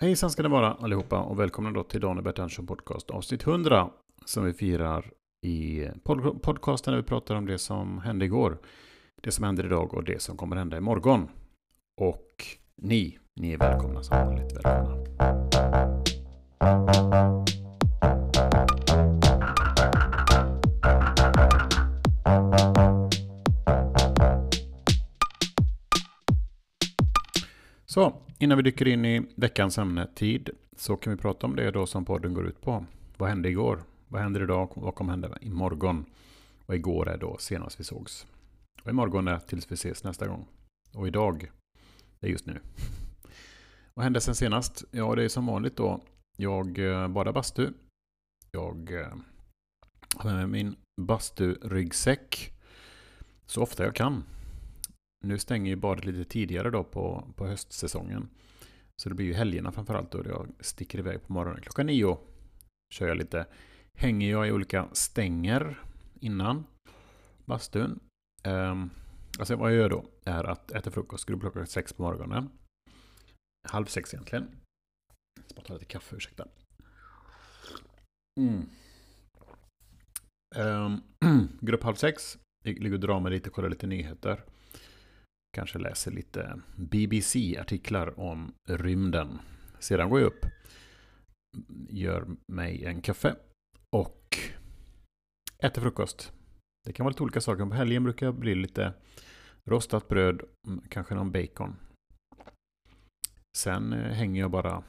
Hejsan ska ni vara allihopa och välkomna då till Daniel Bertansson Podcast avsnitt 100 som vi firar i pod podcasten där vi pratar om det som hände igår, det som händer idag och det som kommer hända imorgon. Och ni, ni är välkomna som vanligt. Välkomna. Så, innan vi dyker in i veckans ämne tid så kan vi prata om det då som podden går ut på. Vad hände igår? Vad händer idag? Vad kommer hända imorgon? Och igår är då senast vi sågs. Och imorgon är tills vi ses nästa gång. Och idag är just nu. Vad hände sen senast? Ja, det är som vanligt då. Jag eh, badar bastu. Jag eh, har med mig min basturyggsäck så ofta jag kan. Nu stänger ju badet lite tidigare då på, på höstsäsongen. Så det blir ju helgerna framförallt då jag sticker iväg på morgonen. Klockan nio kör jag lite. Hänger jag i olika stänger innan bastun. Um, alltså vad jag gör då är att äta frukost, grubb klockan sex på morgonen. Halv sex egentligen. Jag ska bara ta lite kaffe, ursäkta. Mm. Ehm, um, grupp halv sex. Ligger och drar mig lite, kollar lite nyheter. Kanske läser lite BBC-artiklar om rymden. Sedan går jag upp, gör mig en kaffe och äter frukost. Det kan vara lite olika saker. På helgen brukar det bli lite rostat bröd, mm, kanske någon bacon. Sen eh, hänger jag bara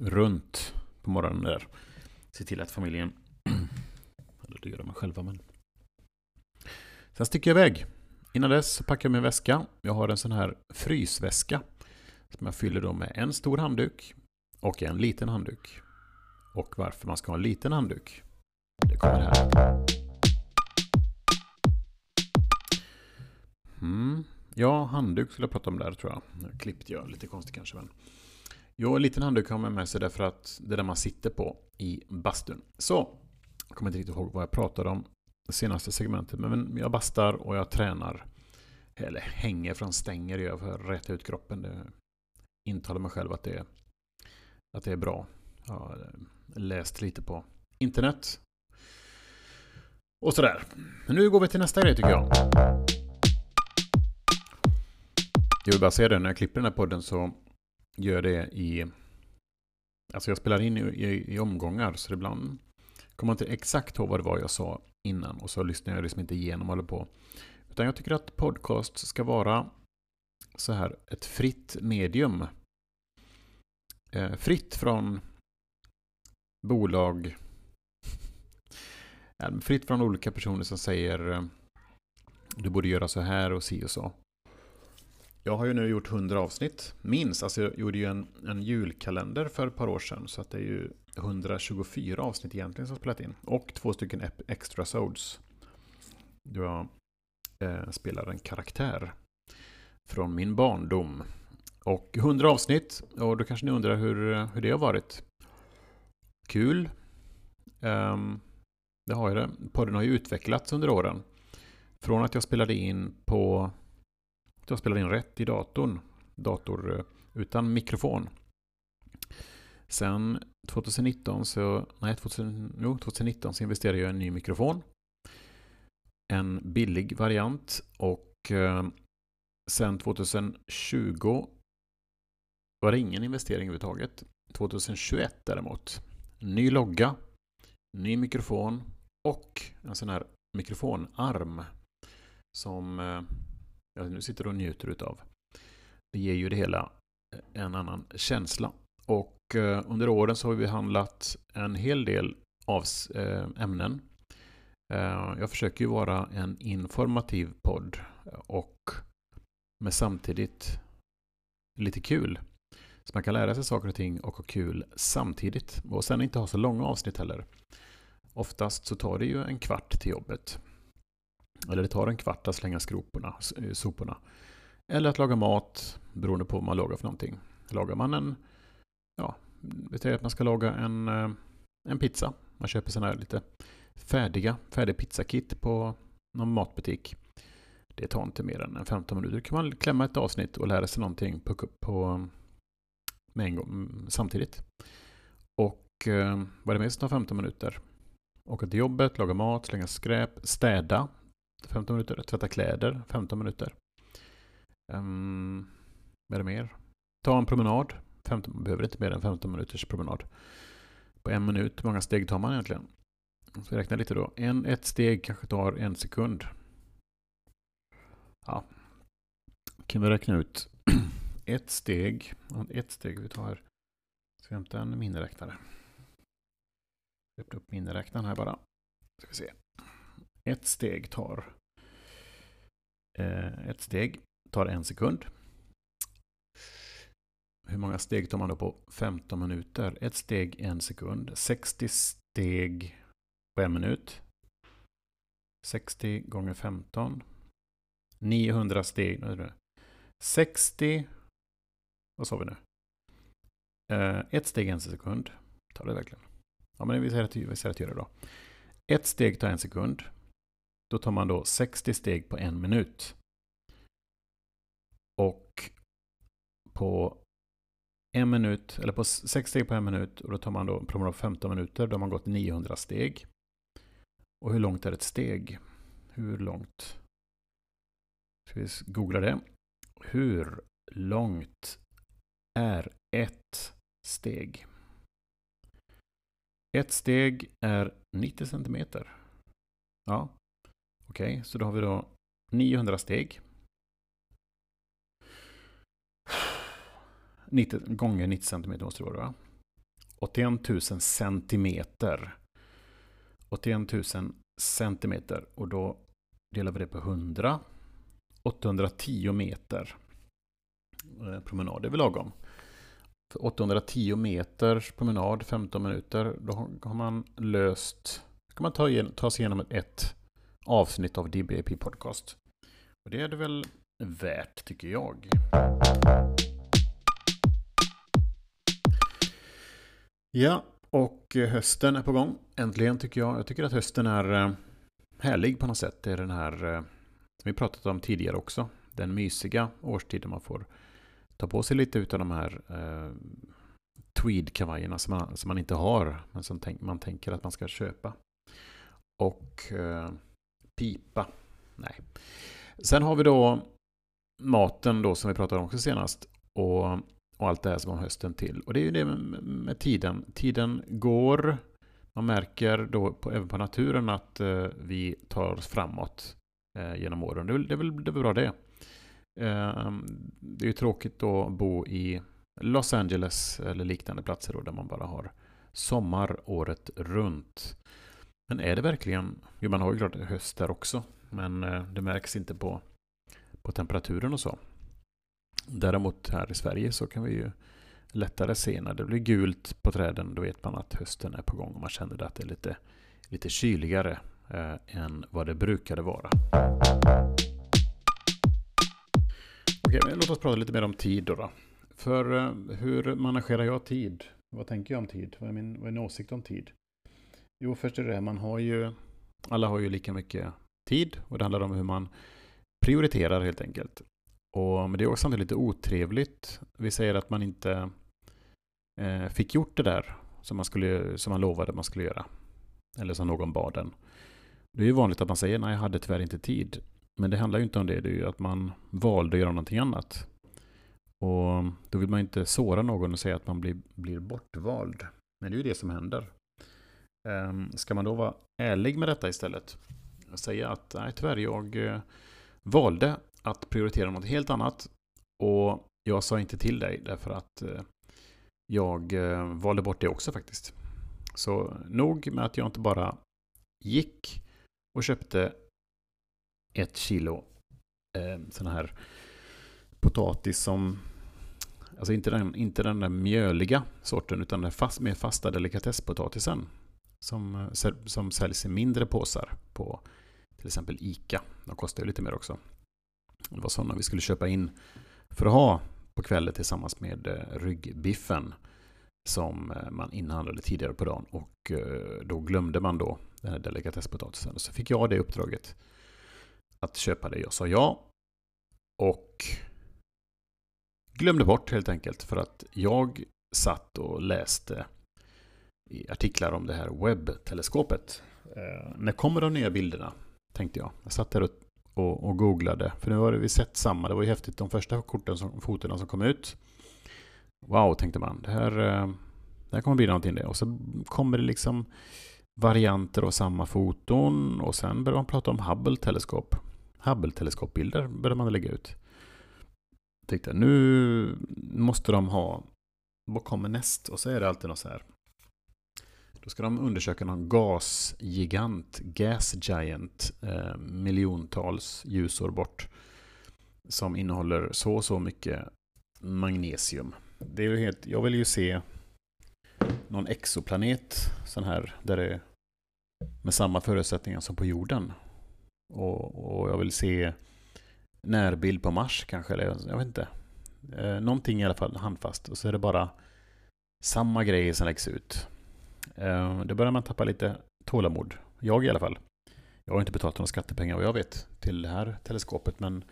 runt på morgonen där. Ser till att familjen, eller det gör de själva men. Sen sticker jag iväg Innan dess packar jag min väska. Jag har en sån här frysväska. Som jag fyller då med en stor handduk och en liten handduk. Och varför man ska ha en liten handduk, det kommer här. Mm. Ja, handduk skulle jag prata om där tror jag. Nu klippte jag lite konstigt kanske. Men... Jo, en liten handduk har man med sig därför att det är där man sitter på i bastun. Så, jag kommer inte riktigt ihåg vad jag pratade om senaste segmentet. Men jag bastar och jag tränar. Eller hänger från stänger gör för att rätta ut kroppen. Det intalar mig själv att det, är, att det är bra. Jag har eh, läst lite på internet. Och sådär. Men nu går vi till nästa grej tycker jag. Jag vill bara säga det, när jag klipper den här podden så gör jag det i... Alltså jag spelar in i, i, i omgångar, så ibland kommer inte exakt ihåg vad det var jag sa innan och så lyssnar jag liksom inte igenom och håller på. Utan jag tycker att podcast ska vara så här ett fritt medium. Eh, fritt från bolag. fritt från olika personer som säger eh, du borde göra så här och si och så. Jag har ju nu gjort 100 avsnitt, minst. Alltså jag gjorde ju en, en julkalender för ett par år sedan. Så att det är ju 124 avsnitt egentligen som spelat in. Och två stycken extra sods. Jag eh, spelar en karaktär från min barndom. Och 100 avsnitt, och då kanske ni undrar hur, hur det har varit. Kul. Um, det har ju det. Podden har ju utvecklats under åren. Från att jag spelade in på jag spelar in rätt i datorn. Dator eh, utan mikrofon. Sen 2019 så, nej 2000, jo, 2019 så investerade jag i en ny mikrofon. En billig variant och eh, sen 2020 var det ingen investering överhuvudtaget. 2021 däremot. Ny logga, ny mikrofon och en sån här mikrofonarm som eh, jag nu sitter och njuter utav. Det ger ju det hela en annan känsla. Och eh, under åren så har vi behandlat en hel del av eh, ämnen. Eh, jag försöker ju vara en informativ podd och med samtidigt lite kul. Så man kan lära sig saker och ting och ha kul samtidigt. Och sen inte ha så långa avsnitt heller. Oftast så tar det ju en kvart till jobbet. Eller det tar en kvart att slänga skroporna, eh, soporna. Eller att laga mat, beroende på vad man lagar för någonting. Lagar man en, ja, vi säger att man ska laga en, eh, en pizza. Man köper sådana här lite färdiga, färdig pizzakit på någon matbutik. Det tar inte mer än 15 minuter. Då kan man klämma ett avsnitt och lära sig någonting på, på, med en gång, mm, samtidigt. Och eh, vad är det mer som tar 15 minuter? Åka till jobbet, laga mat, slänga skräp, städa 15 minuter, tvätta kläder 15 minuter. Um, vad är det mer? Ta en promenad. 15, man behöver inte mer än 15 minuters promenad. På en minut, hur många steg tar man egentligen? Så räkna lite då. En, ett steg kanske tar en sekund. Ja. Kan vi räkna ut. ett steg. Ett steg vi tar. Ska hämta en miniräknare. Öppna upp miniräknaren här bara. Ska vi se. Ett steg tar eh, ett steg tar en sekund. Hur många steg tar man då på 15 minuter? Ett steg en sekund. 60 steg på en minut. 60 gånger 15. 900 steg. 60. Vad sa vi nu? Eh, ett steg en sekund. Tar det verkligen? Ja, men vi säger att, vi säger att det då. Ett steg tar en sekund. Då tar man då 60 steg på en minut. Och på en minut, eller på 6 steg på en minut, och då tar man då promenad 15 minuter, då har man gått 900 steg. Och hur långt är ett steg? Hur långt? Ska vi googla det. Hur långt är ett steg? Ett steg är 90 centimeter. Ja, okej, okay, så då har vi då 900 steg. 90 gånger 90 centimeter måste det vara va? 81 000 centimeter. 81 000 centimeter och då delar vi det på 100. 810 meter eh, promenad, det är väl lagom. För 810 meters promenad, 15 minuter, då har man löst... Då kan man ta, ta sig igenom ett avsnitt av DBAP Podcast. Och det är det väl värt, tycker jag. Ja, och eh, hösten är på gång. Äntligen tycker jag. Jag tycker att hösten är eh, härlig på något sätt. Det är den här, som vi pratat om tidigare också, den mysiga årstiden man får ta på sig lite av de här eh, tweedkavajerna som man, som man inte har, men som tänk, man tänker att man ska köpa. Och eh, pipa. Nej. Sen har vi då maten då som vi pratade om också senast. Och och allt det här som har hösten till. Och det är ju det med, med tiden. Tiden går. Man märker då på, även på naturen att eh, vi tar oss framåt eh, genom åren. Det är, det, är väl, det är väl bra det. Eh, det är ju tråkigt att bo i Los Angeles eller liknande platser då, där man bara har sommar året runt. Men är det verkligen, jo man har ju klart höst där också, men eh, det märks inte på, på temperaturen och så. Däremot här i Sverige så kan vi ju lättare se när det blir gult på träden. Då vet man att hösten är på gång och man känner att det är lite, lite kyligare eh, än vad det brukade vara. Okej, men låt oss prata lite mer om tid då. då. För eh, hur managerar jag tid? Vad tänker jag om tid? Vad är min, vad är min åsikt om tid? Jo, först är det man har ju, alla har ju lika mycket tid och det handlar om hur man prioriterar helt enkelt. Och, men det är också lite otrevligt. Vi säger att man inte eh, fick gjort det där som man, skulle, som man lovade man skulle göra. Eller som någon bad en. Det är ju vanligt att man säger nej, jag hade tyvärr inte tid. Men det handlar ju inte om det, det är ju att man valde att göra någonting annat. Och då vill man inte såra någon och säga att man blir, blir bortvald. Men det är ju det som händer. Ehm, ska man då vara ärlig med detta istället? Och säga att nej, tyvärr, jag eh, valde att prioritera något helt annat. Och jag sa inte till dig därför att eh, jag eh, valde bort det också faktiskt. Så nog med att jag inte bara gick och köpte ett kilo eh, sån här potatis som Alltså inte den, inte den där mjöliga sorten utan den fast, mer fasta delikatesspotatisen. Som, eh, som säljs i mindre påsar på till exempel ICA. De kostar ju lite mer också. Det var sådana vi skulle köpa in för att ha på kvällen tillsammans med eh, ryggbiffen. Som eh, man inhandlade tidigare på dagen. Och då glömde man då den här delikatesspotatisen. Så fick jag det uppdraget att köpa det. Jag sa ja. Och glömde bort helt enkelt för att jag satt och läste i artiklar om det här webbteleskopet. Eh, när kommer de nya bilderna? Tänkte jag. Jag satt där och, och, och googlade. För nu har vi sett samma. Det var ju häftigt de första korten som, fotona som kom ut. Wow, tänkte man. Det här, eh, det här kommer bli någonting det. Och så kommer det liksom varianter av samma foton. Och sen börjar man prata om Hubble-teleskop. Hubble-teleskopbilder började man lägga ut. Jag tänkte nu måste de ha vad kommer näst? Och så är det alltid något så här. Då ska de undersöka någon gasgigant, gas giant, eh, miljontals ljusår bort. Som innehåller så och så mycket magnesium. Det är ju helt, jag vill ju se någon exoplanet sån här, där det är med samma förutsättningar som på jorden. Och, och jag vill se närbild på Mars kanske, eller jag vet inte. Eh, någonting i alla fall handfast. Och så är det bara samma grejer som läggs ut. Ehm, då börjar man tappa lite tålamod. Jag i alla fall. Jag har inte betalat några skattepengar vad jag vet till det här teleskopet men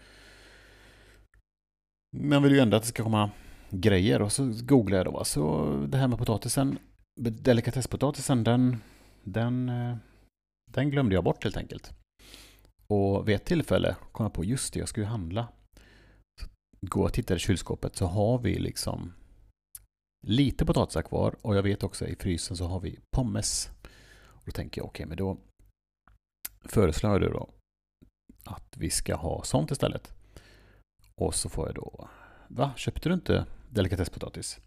man vill ju ändå att det ska komma grejer och så googlar jag då. Så det här med potatisen, delikatesspotatisen, den, den, eh, den glömde jag bort helt enkelt. Och vid ett tillfälle kom jag på, just det, jag ska ju handla. Så går och tittar i kylskåpet så har vi liksom lite potatisar kvar och jag vet också i frysen så har vi pommes. Och då tänker jag okej, okay, men då föreslår jag då att vi ska ha sånt istället. Och så får jag då, va, köpte du inte delikatesspotatis?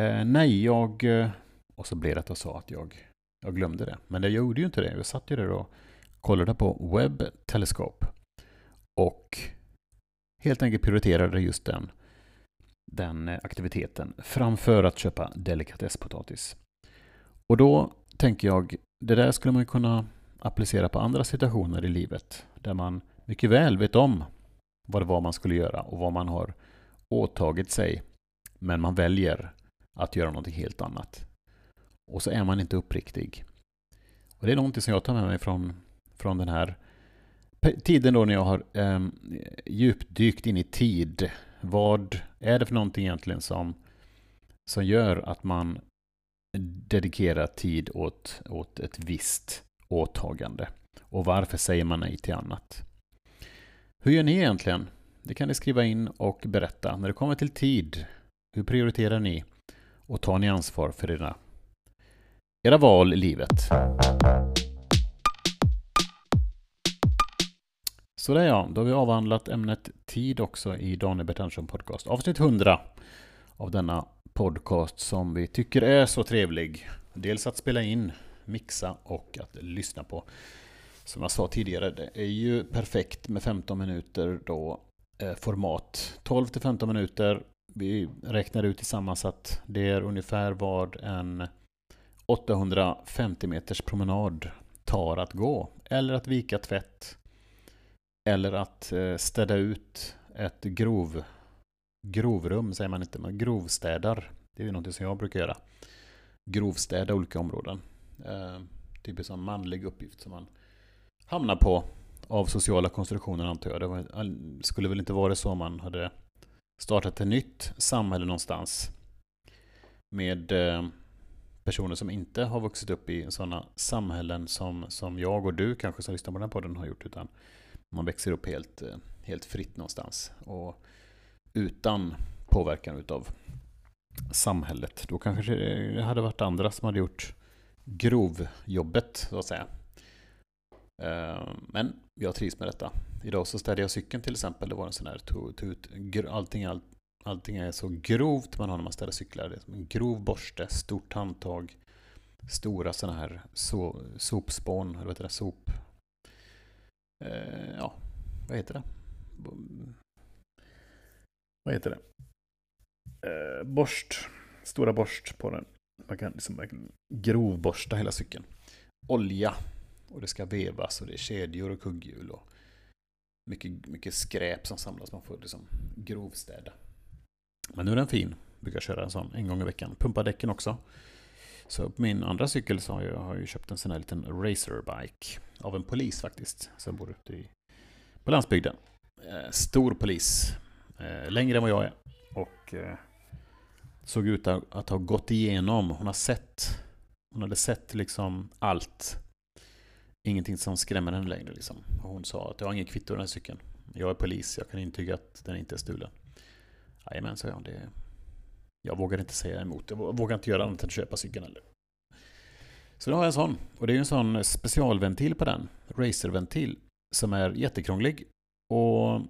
Eh, nej, jag... Eh, och så blev det att jag sa att jag, jag glömde det. Men jag gjorde ju inte det. Jag satt ju där och kollade på Webb Telescope. Och helt enkelt prioriterade just den den eh, aktiviteten framför att köpa delikatesspotatis. Och då tänker jag, det där skulle man kunna applicera på andra situationer i livet där man mycket väl vet om vad det var man skulle göra och vad man har åtagit sig men man väljer att göra någonting helt annat. Och så är man inte uppriktig. Och Det är någonting som jag tar med mig från, från den här tiden då när jag har eh, djupdykt in i tid vad är det för någonting egentligen som, som gör att man dedikerar tid åt, åt ett visst åtagande? Och varför säger man nej till annat? Hur gör ni egentligen? Det kan ni skriva in och berätta. När det kommer till tid, hur prioriterar ni? Och tar ni ansvar för era, era val i livet? Sådär ja, då har vi avhandlat ämnet tid också i Daniel Bertansson podcast. Avsnitt 100 av denna podcast som vi tycker är så trevlig. Dels att spela in, mixa och att lyssna på. Som jag sa tidigare, det är ju perfekt med 15 minuter då eh, format. 12 till 15 minuter. Vi räknar ut tillsammans att det är ungefär vad en 850 meters promenad tar att gå. Eller att vika tvätt eller att eh, städa ut ett grov, grovrum, säger man inte, men grovstädar. Det är ju någonting som jag brukar göra. Grovstäda olika områden. Eh, typ en manlig uppgift som man hamnar på av sociala konstruktioner antar jag. Det var, skulle väl inte vara så om man hade startat ett nytt samhälle någonstans med eh, personer som inte har vuxit upp i sådana samhällen som, som jag och du kanske som lyssnar på den här podden har gjort utan man växer upp helt, eh, helt fritt någonstans. Och utan påverkan utav samhället. Då kanske det hade varit andra som hade gjort grovjobbet, så att säga. Eh, men jag trivs med detta. Idag så städade jag cykeln till exempel. Det var en sån här tut, allting, all, allting är så grovt man har när man städar cyklar. Det är som en grov borste, stort handtag, stora sådana här so, sopspån, eller vad heter det, sop, eh, ja, vad heter det? Vad heter det? Eh, borst. Stora borst på den. Man kan liksom grovborsta hela cykeln. Olja. Och det ska vevas och det är kedjor och kugghjul. Och mycket, mycket skräp som samlas. Man får liksom grovstäda. Men nu är den fin. Brukar köra en sån en gång i veckan. Pumpa däcken också. Så på min andra cykel så har jag, har jag köpt en sån här liten racerbike. Av en polis faktiskt. Som bor ute i, på landsbygden. Eh, stor polis. Eh, längre än vad jag är. Och eh, såg ut att ha gått igenom. Hon har sett. Hon hade sett liksom allt. Ingenting som skrämmer henne längre liksom. Och hon sa att jag har ingen kvitto den här cykeln. Jag är polis, jag kan intyga att den inte är stulen. Jajamän, sa jag. Det... Jag vågar inte säga emot. Jag vågar inte göra annat än att köpa cykeln heller. Så nu har jag en sån. Och det är en sån specialventil på den. Racerventil. Som är jättekrånglig. Och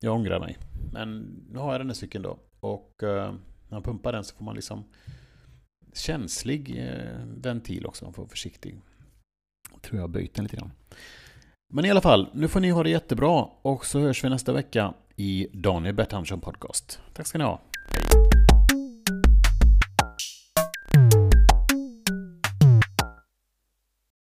jag ångrar mig. Men nu har jag den här cykeln då. Och eh, när man pumpar den så får man liksom känslig eh, ventil också. Man får vara försiktig. Jag tror jag har böjt den lite grann. Men i alla fall, nu får ni ha det jättebra och så hörs vi nästa vecka i Daniel Bertandsson Podcast. Tack ska ni ha.